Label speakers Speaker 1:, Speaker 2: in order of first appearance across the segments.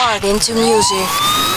Speaker 1: Into music.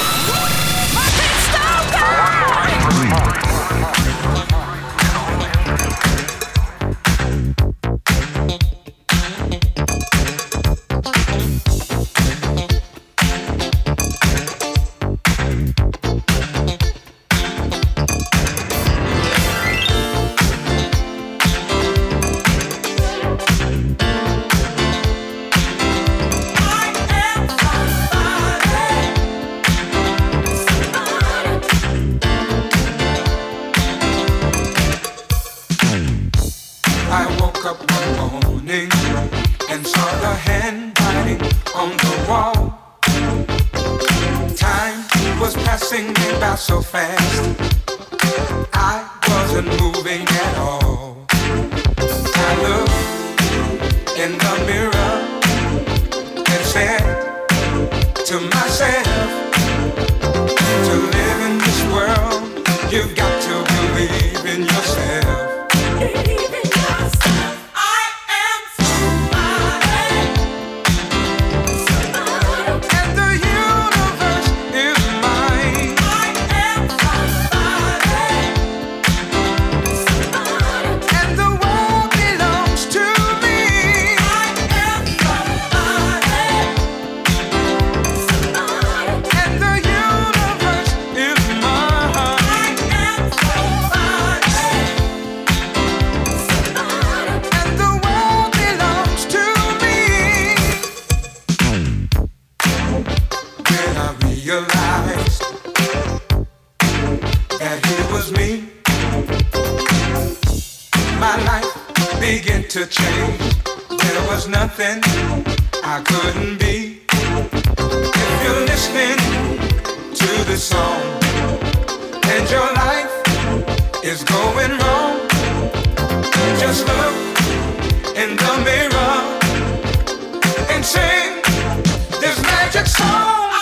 Speaker 1: to change. There was nothing I couldn't be. If you're listening to this song and your life is going wrong, just look in the mirror and sing this magic song.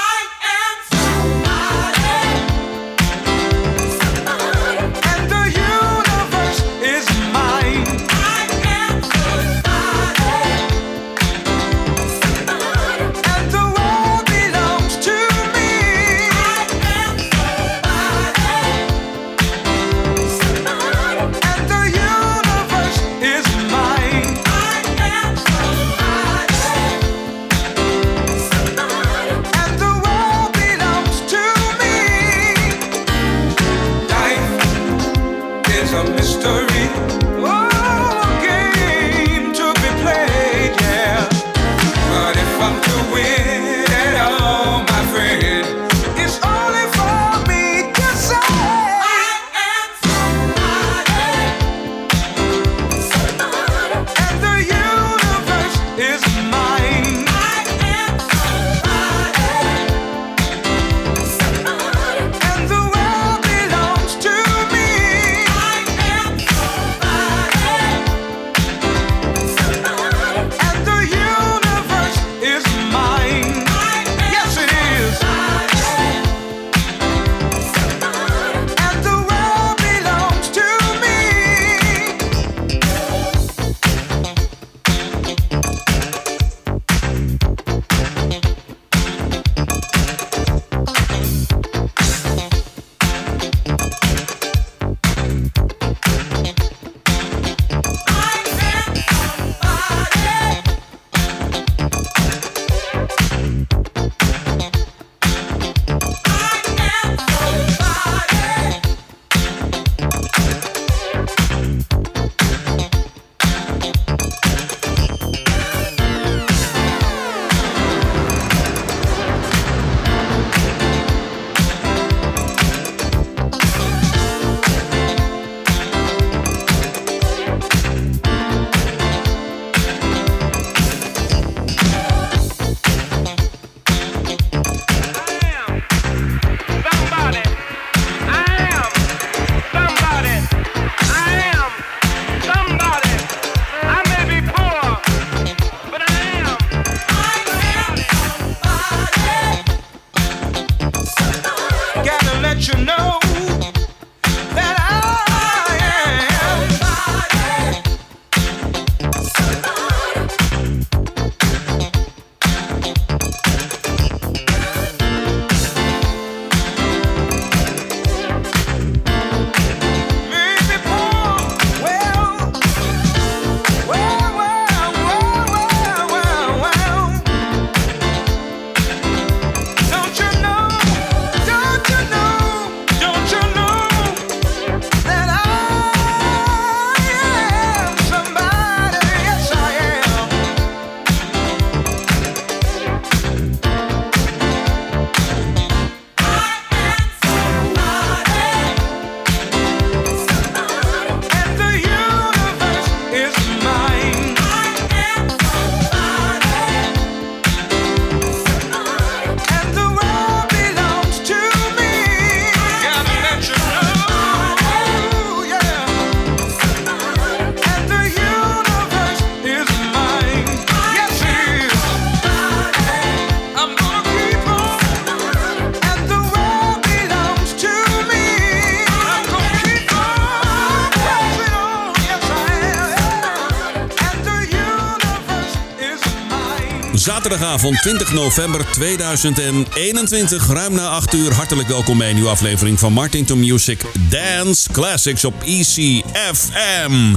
Speaker 2: Zaterdagavond 20 november 2021, ruim na 8 uur. Hartelijk welkom bij een nieuwe aflevering van Martin to Music Dance Classics op ECFM.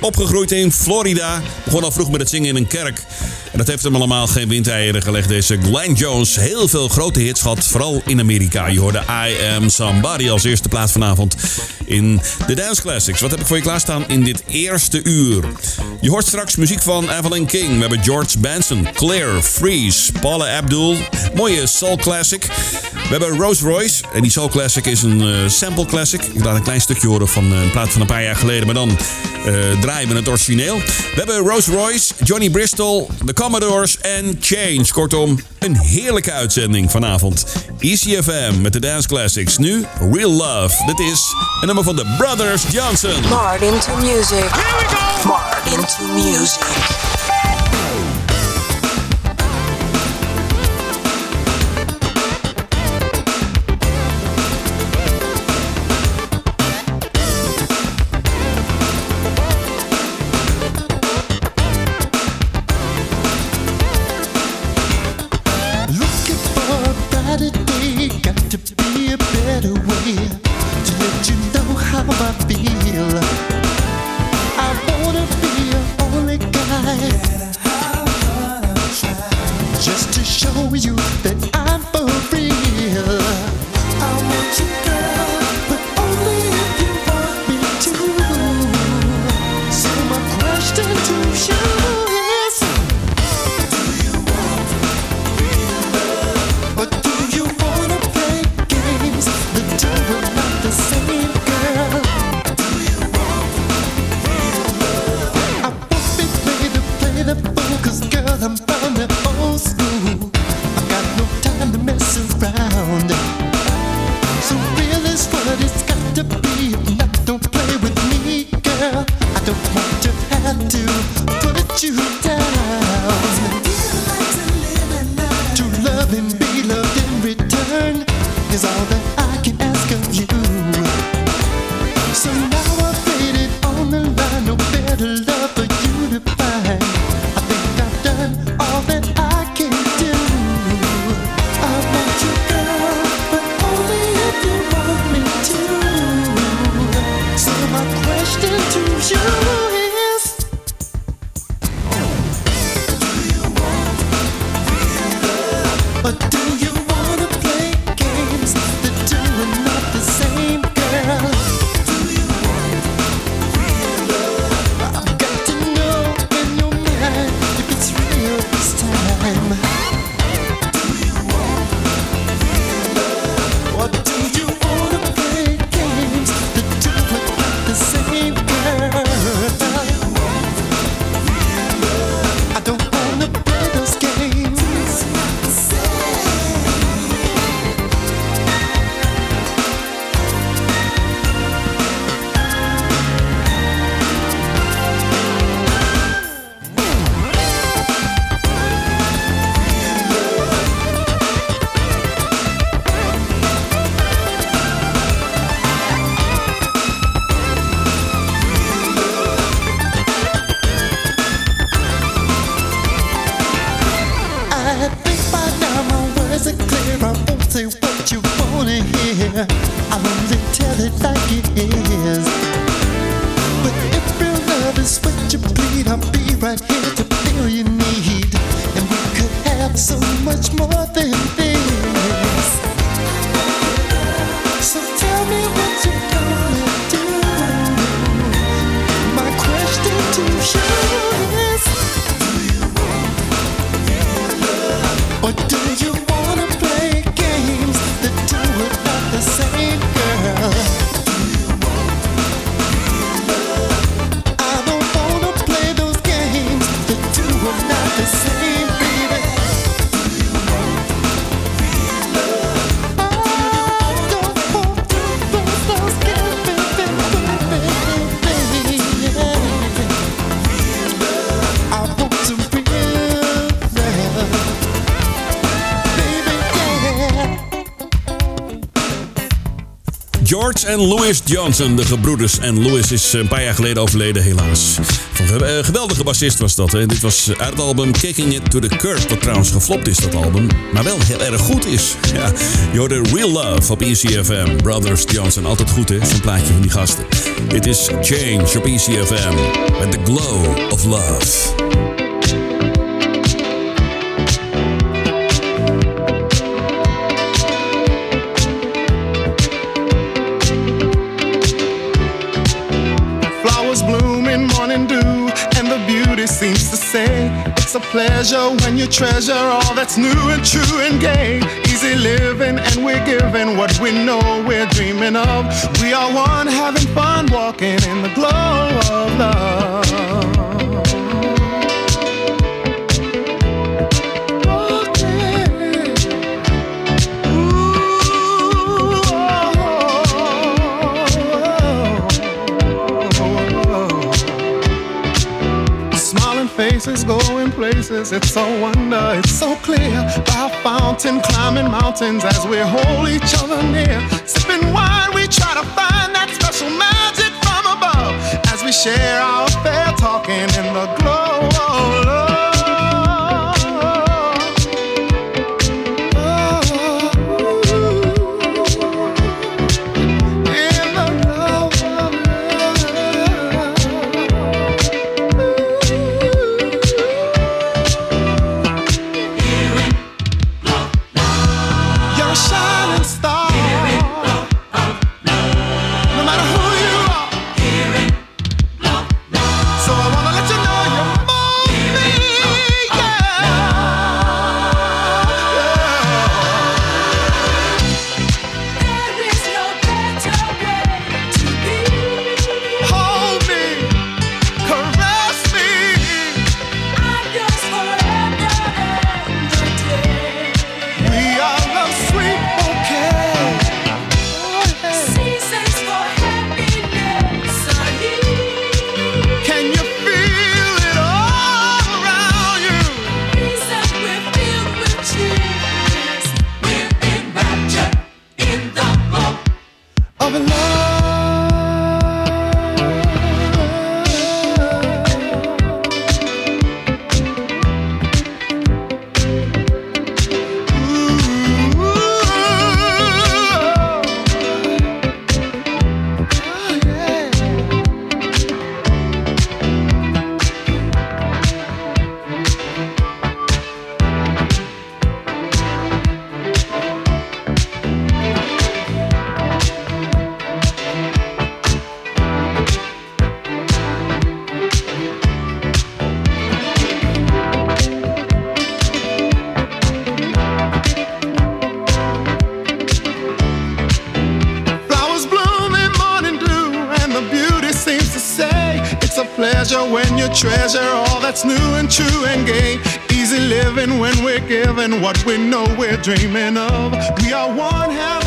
Speaker 2: Opgegroeid in Florida, begon al vroeg met het zingen in een kerk. En dat heeft hem allemaal geen windeieren gelegd. Deze Glenn Jones, heel veel grote hits gehad, vooral in Amerika. Je hoorde I Am Somebody als eerste plaats vanavond in de Dance Classics. Wat heb ik voor je klaarstaan in dit eerste uur? Je hoort straks muziek van Evelyn King. We hebben George Benson, Claire, Freeze, Paula Abdul. Mooie soul classic. We hebben Rose Royce. En die soul classic is een uh, sample classic. Ik laat een klein stukje horen van uh, een plaat van een paar jaar geleden. Maar dan uh, draaien we het origineel. We hebben Rose Royce, Johnny Bristol, The Commodores en Change. Kortom, een heerlijke uitzending vanavond. ECFM met de Dance Classics. Nu Real Love. Dit is een nummer van de Brothers Johnson.
Speaker 3: Martin to music.
Speaker 4: Here we go.
Speaker 3: Martin to music.
Speaker 2: En Louis Johnson, de gebroeders. En Louis is een paar jaar geleden overleden, helaas. Een eh, geweldige bassist was dat. Hè. Dit was uit het album Kicking It to the Curb. Dat trouwens geflopt is, dat album. Maar wel heel erg goed is. Ja, hoorde Real Love op ECFM. Brothers Johnson, altijd goed hè, zo'n plaatje van die gasten. Dit is Change op ECFM. Met The Glow of Love.
Speaker 4: Pleasure when you treasure all that's new and true and gay. Easy living, and we're giving what we know we're dreaming of. We are one having fun, walking in the glow of love. Faces, going places. It's a wonder, it's so clear. By fountain, climbing mountains as we hold each other near. Sipping wine, we try to find that special magic from above as we share our affair, talking in the glow of love.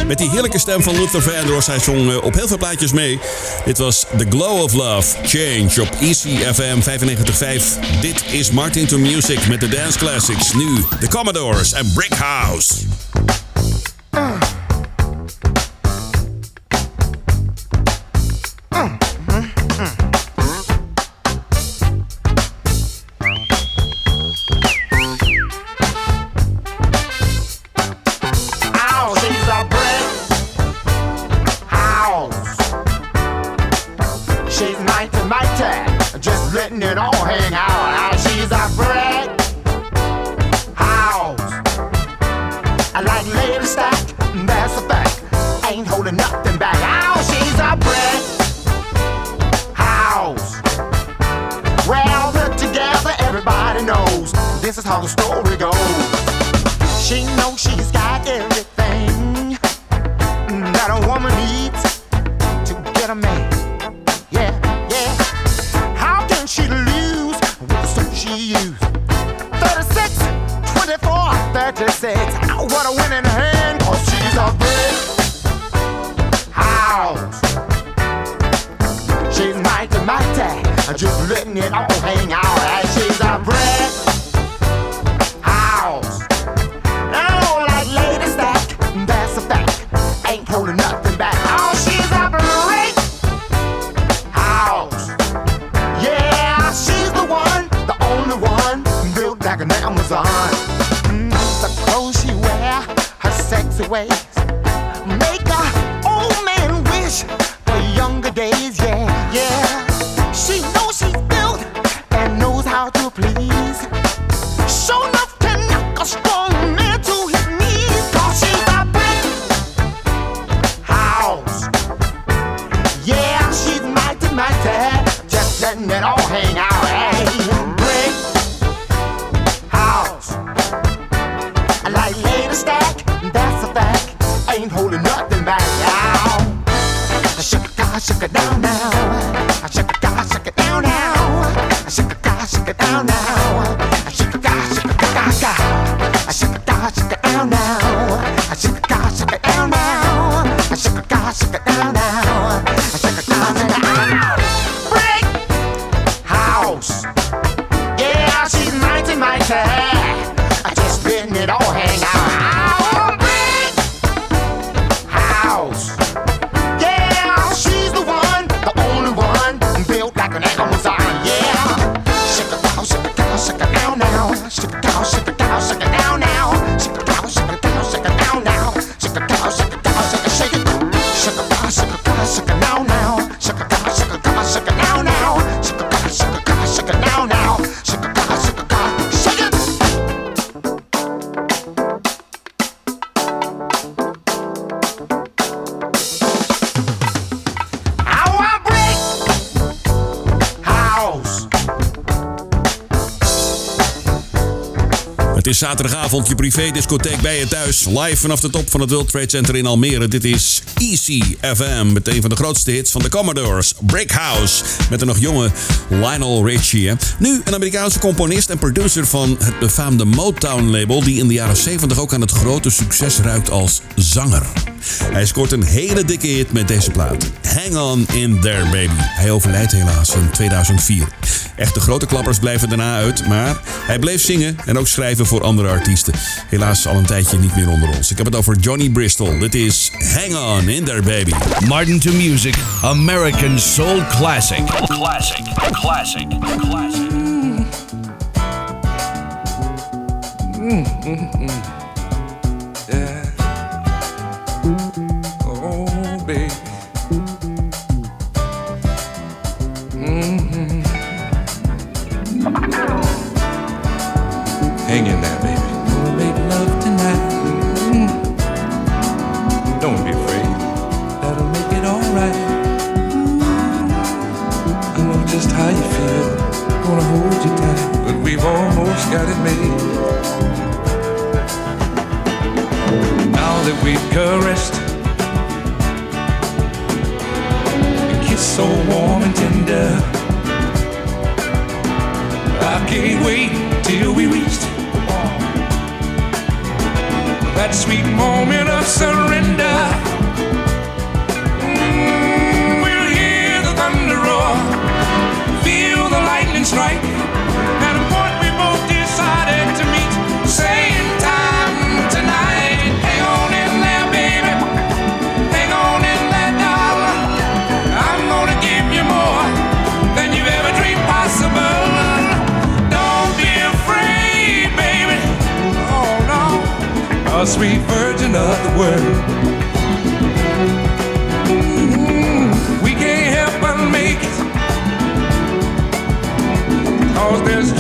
Speaker 2: Met die heerlijke stem van Luther Vandross, hij zong eh, op heel veel plaatjes mee. Dit was The Glow of Love, Change op ECFM 95.5. Dit is Martin to Music met de Dance Classics. Nu The Commodores en Brick House. Zaterdagavond, je privé-discotheek bij je thuis. Live vanaf de top van het World Trade Center in Almere. Dit is Easy FM. Met een van de grootste hits van de Commodores. Brick House. Met een nog jonge Lionel Richie. Nu een Amerikaanse componist en producer van het befaamde Motown-label. Die in de jaren 70 ook aan het grote succes ruikt als zanger. Hij scoort een hele dikke hit met deze plaat. Hang on in there, baby. Hij overlijdt helaas in 2004. Echte grote klappers blijven daarna uit, maar hij bleef zingen en ook schrijven voor andere artiesten. Helaas al een tijdje niet meer onder ons. Ik heb het over Johnny Bristol. Dit is Hang on in there, baby.
Speaker 5: Martin to Music, American Soul Classic. Classic, classic, classic.
Speaker 6: Oh, Hang in there, baby. We'll make love tonight. Mm. Don't be afraid. That'll make it alright. I know just how you feel. Gonna hold you tight, but we've almost got it made. Now that we've caressed and kissed so warm and tender, I can't wait till we reach that sweet moment of surrender. The world. Mm, we can't help but make it. Cause there's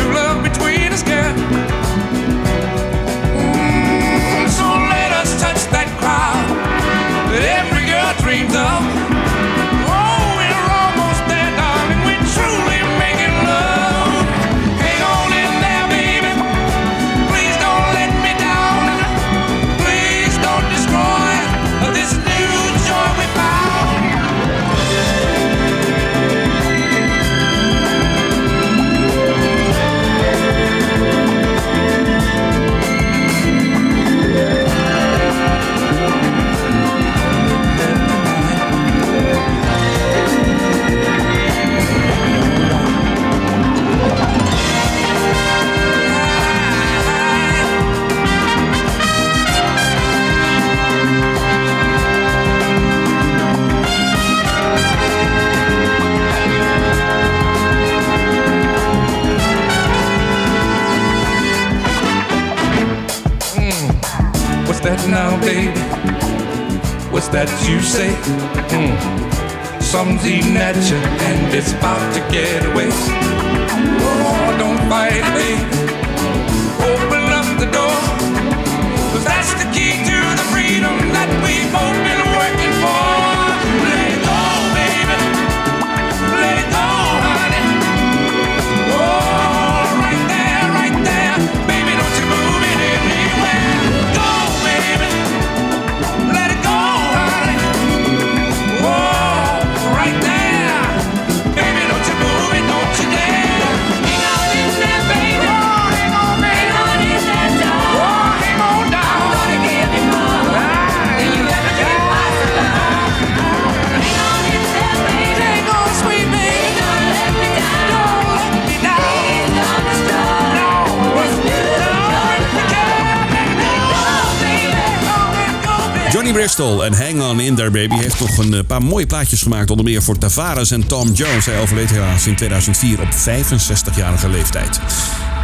Speaker 6: Er Baby
Speaker 2: heeft toch een eh, paar mooie plaatjes gemaakt. Onder meer voor Tavares en Tom Jones. Hij overleed helaas in 2004 op 65-jarige leeftijd.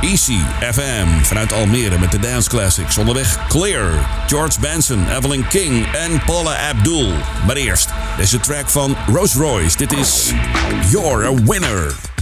Speaker 2: Easy FM vanuit Almere met de Dance Classics. Onderweg Clear, George Benson, Evelyn King en Paula Abdul. Maar eerst deze track van Rolls Royce. Dit is You're a Winner.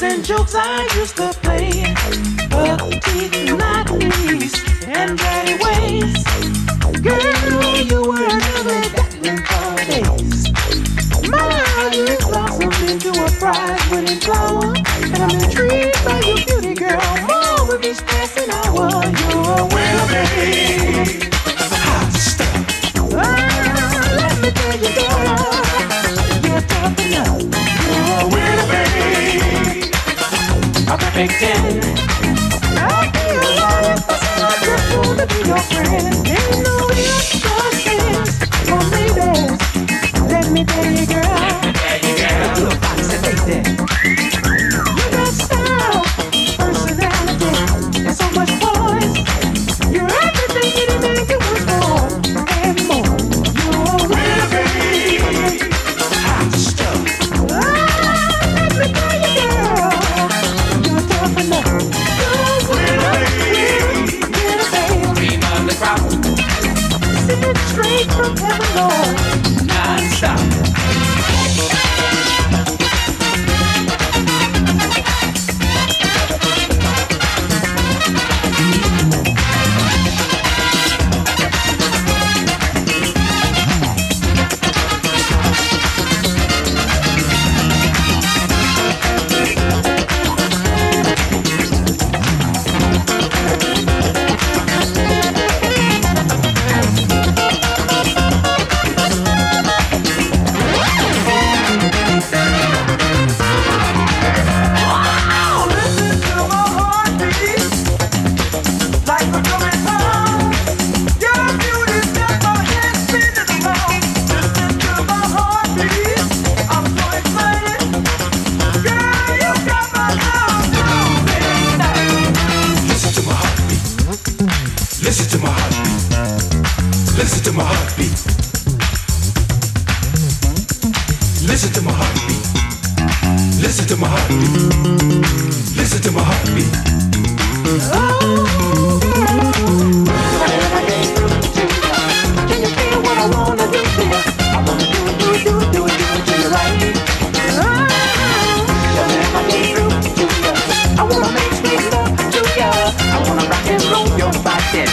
Speaker 7: games and jokes I used to play, but
Speaker 8: we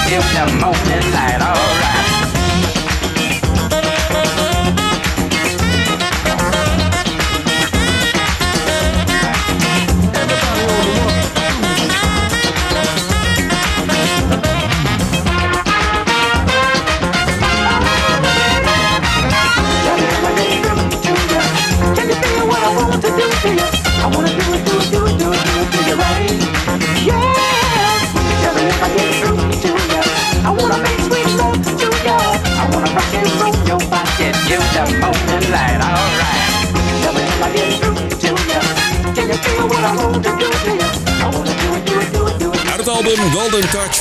Speaker 8: if the
Speaker 2: most enlightened.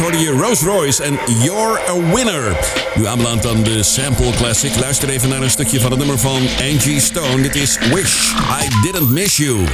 Speaker 2: hoorde je Rolls Royce en You're a Winner. Nu aanbeland aan de Sample Classic. Luister even naar een stukje van het nummer van Angie Stone. Dit is Wish I Didn't Miss You.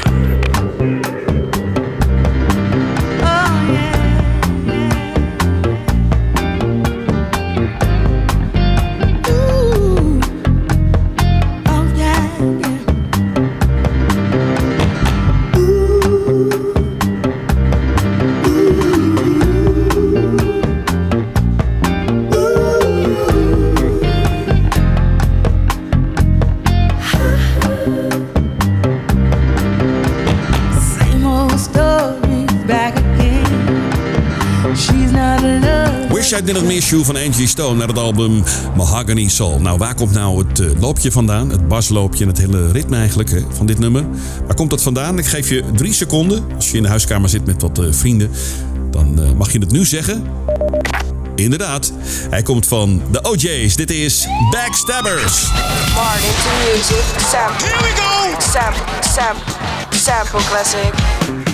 Speaker 7: In
Speaker 2: het Miss van Angie Stone naar het album Mahogany Soul. Nou, waar komt nou het eh, loopje vandaan? Het basloopje en het hele ritme eigenlijk van dit nummer. Waar komt dat vandaan? Ik geef je drie seconden. Als je in de huiskamer zit met wat eh, vrienden, dan eh, mag je het nu zeggen. Inderdaad, hij komt van de OJ's. Dit is Backstabbers.
Speaker 9: Martin to music, Sam. Here we go! Sam, Sam, sample classic.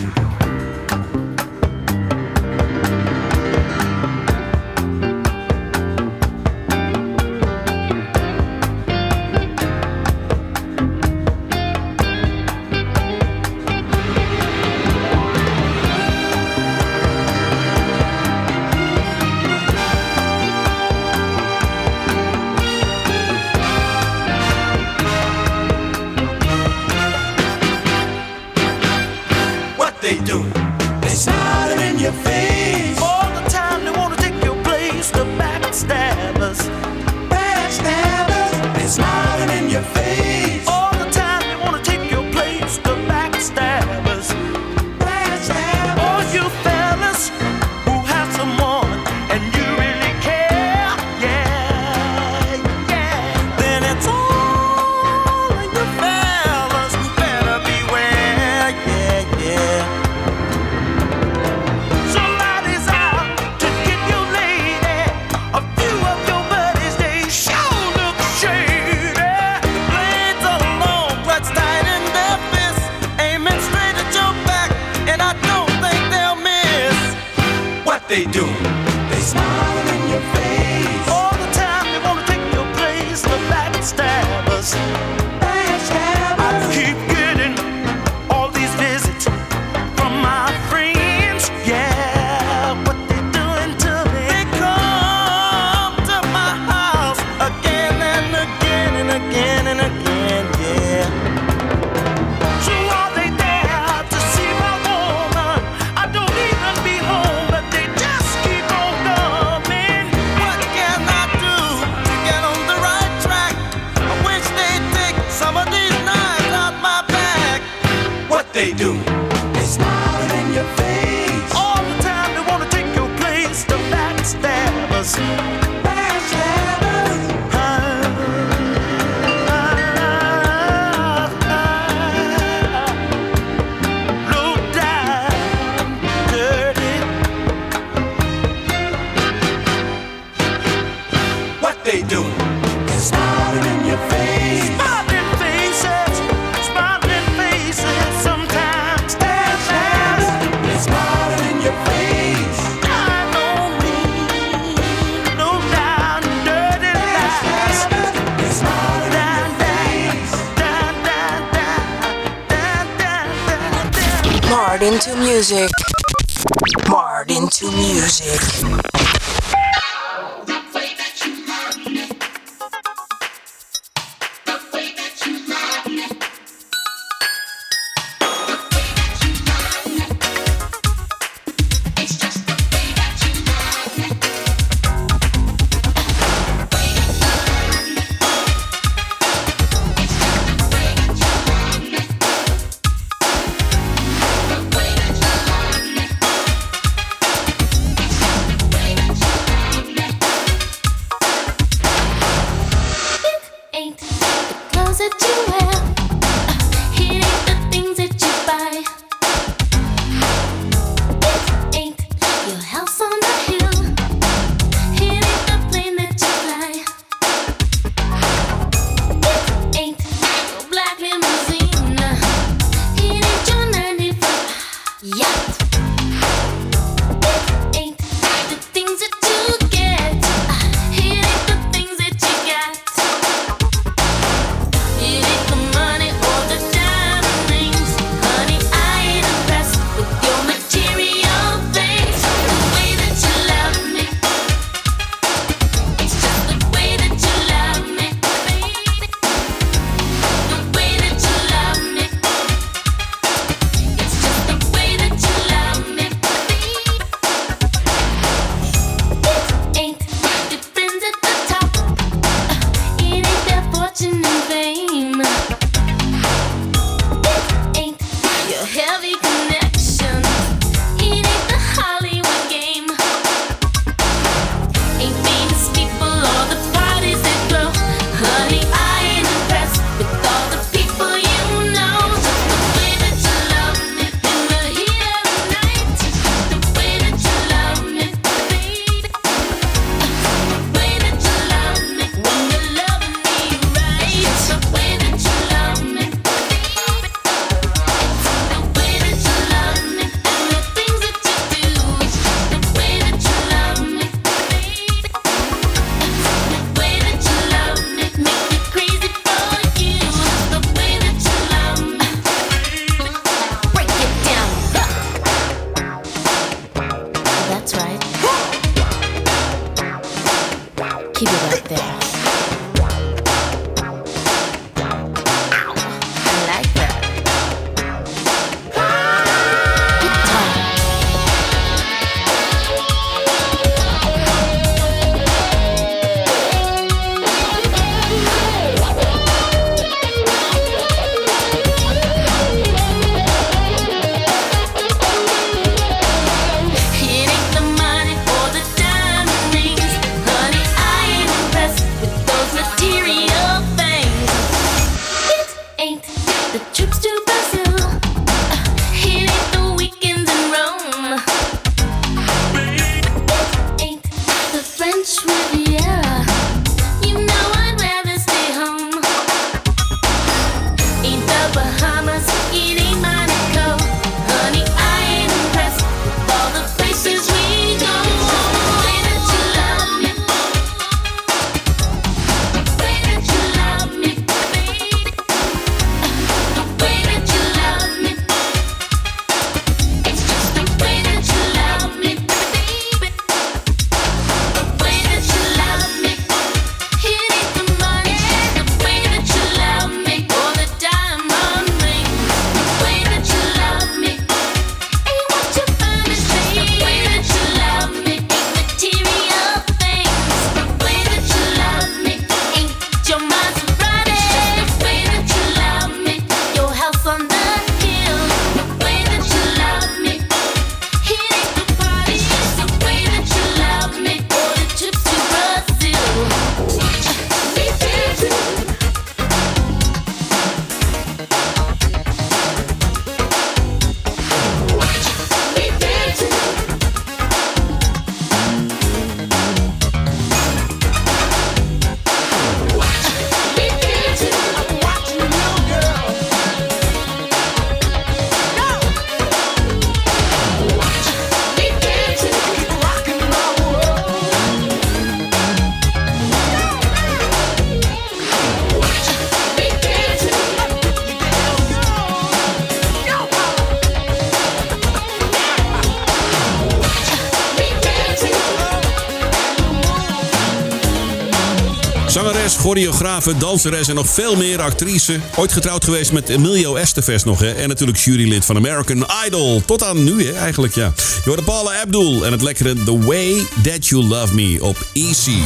Speaker 8: Choreografe, danseres en nog veel meer actrice. Ooit getrouwd geweest met Emilio Estevez nog, hè. En natuurlijk jurylid van American Idol. Tot aan nu, hè, eigenlijk, ja. Je Paula Abdul en het lekkere The Way That You Love Me op Easy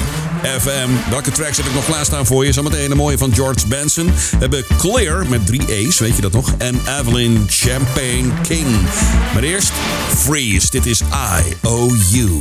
Speaker 8: FM. Welke tracks heb ik nog klaarstaan voor je? Zometeen een mooie van George Benson. We hebben Clear met drie E's, weet je dat nog? En Evelyn Champagne King. Maar eerst Freeze. Dit is I Owe You.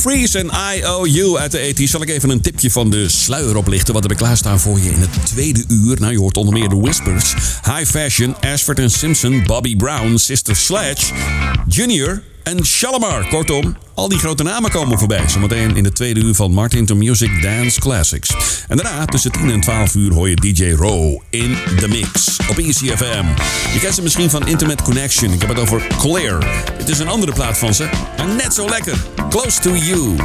Speaker 8: Freeze en IOU uit de ET. Zal ik even een tipje van de sluier oplichten? Wat heb ik klaarstaan voor je in het tweede uur? Nou, je hoort onder meer de Whispers, High Fashion, Ashford Simpson, Bobby Brown, Sister Sledge, Junior en Shalimar. Kortom, al die grote namen komen voorbij. Zometeen in de tweede uur van Martin to Music Dance Classics. En daarna tussen 10 en 12 uur hoor je DJ Row in the mix op ECFM. Je kent ze misschien van Intimate Connection. Ik heb het over Clear. Het is een andere plaat van ze, maar net zo lekker. Close to You.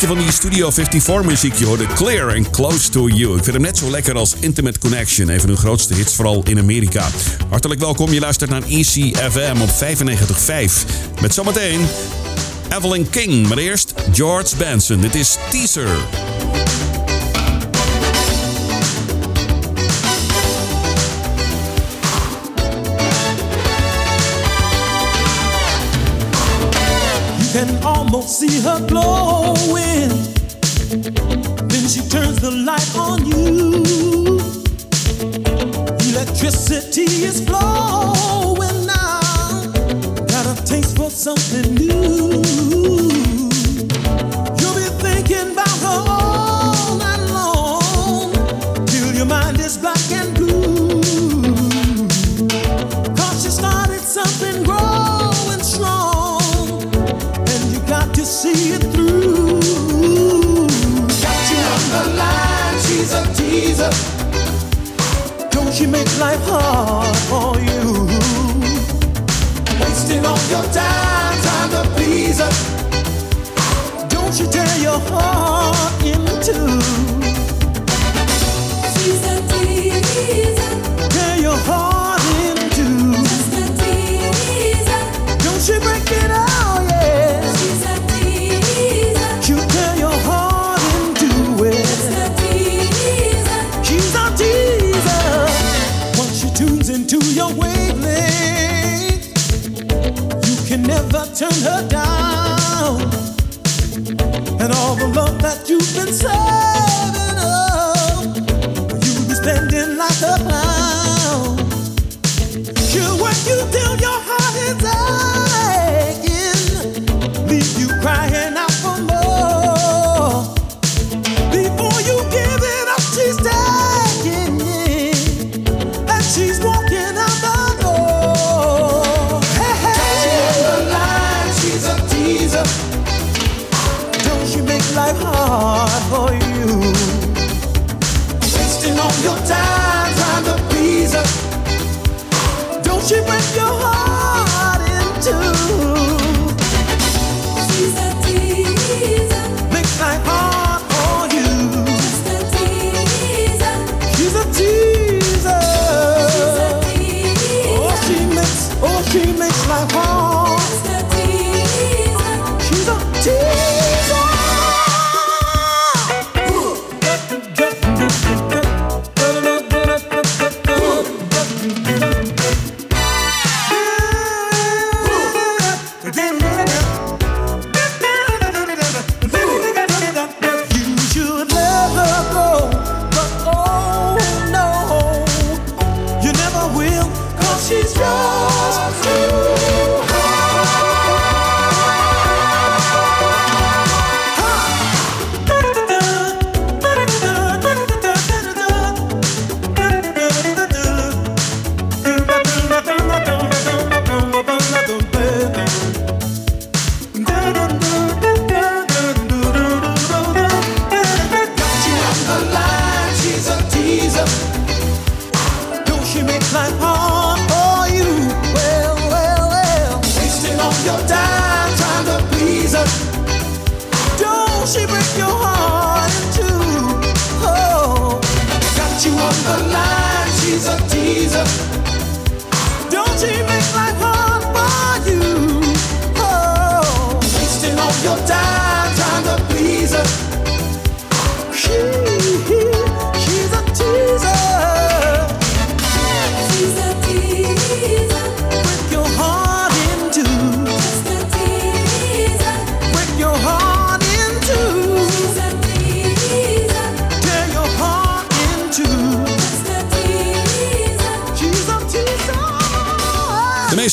Speaker 2: Beetje van die Studio 54 muziek. Je hoorde Clear and Close to You. Ik vind hem net zo lekker als Intimate Connection. Een van hun grootste hits, vooral in Amerika. Hartelijk welkom, je luistert naar ECFM op 95.5. Met zometeen Evelyn King. Maar eerst George Benson. Dit is Teaser.
Speaker 10: Almost see her glowing. Then she turns the light on you. Electricity is flowing now. Got a taste for something new. Life hard for you? Wasting all your time, trying to please her. Don't you tear your heart in two? Turn her down. And all the love that you've been saving cause she's just too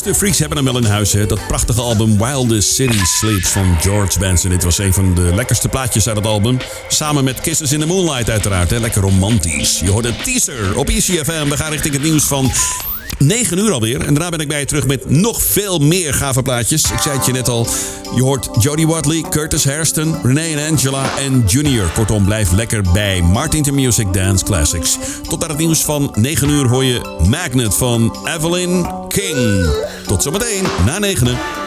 Speaker 2: De freaks hebben hem wel in huis. Hè? Dat prachtige album Wildest City Sleeps van George Benson. Dit was een van de lekkerste plaatjes uit het album. Samen met Kisses in the Moonlight uiteraard. Hè? Lekker romantisch. Je hoort een teaser op ECFM. We gaan richting het nieuws van 9 uur alweer. En daarna ben ik bij je terug met nog veel meer gave plaatjes. Ik zei het je net al. Je hoort Jodie Watley, Curtis Hairston, Renee en Angela en Junior. Kortom, blijf lekker bij Martin to Music Dance Classics. Tot aan het nieuws van 9 uur hoor je Magnet van Evelyn King. Tot zometeen na 9.